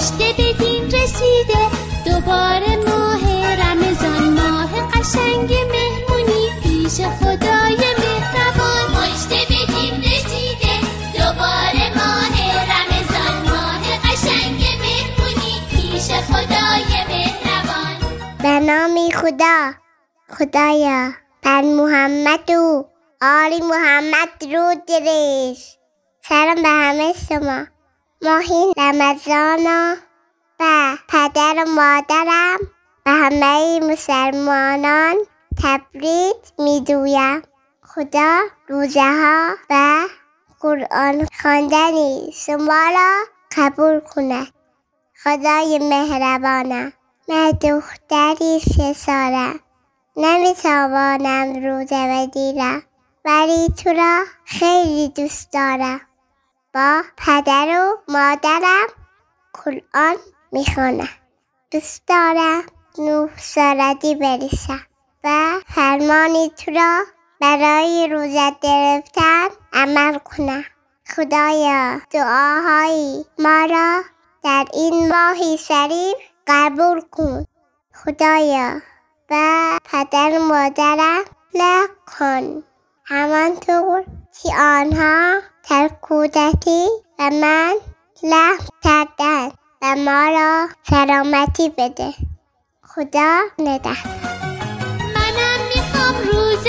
مجده بدین رسیده. دوباره ماه رمضان ماه قشنگ مهمونی پیش خدای مهربان. مجده بدین رسیده. دوباره ماه رمضان ماه قشنگ مهمونی پیش خدای مهربان. به نام خدا. خدایا. بر محمد و آلی محمد رو درش سلام به همه شما. ماهی رمضان و پدر و مادرم و همه مسلمانان تبریک میدویم خدا روزه ها و قرآن خواندنی شما را قبول کند. خدای مهربانم من دختری سه سالم. نمی‌توانم روزه بگیرم ولی تو را خیلی دوست دارم. با پدر و مادرم قرآن می‌خوانم دوست دارم نه سالگی برسم و فرمانی تو را برای روزت گرفتن عمل کنم. خدایا دعاهای ما را در این ماهی شریف قبول کن. خدایا و پدر مادرم لکن همانطور که آنها در کودکی و من لحم کردن و ما را سلامتی بده. خدا نگهدار. منم می‌خوام روزه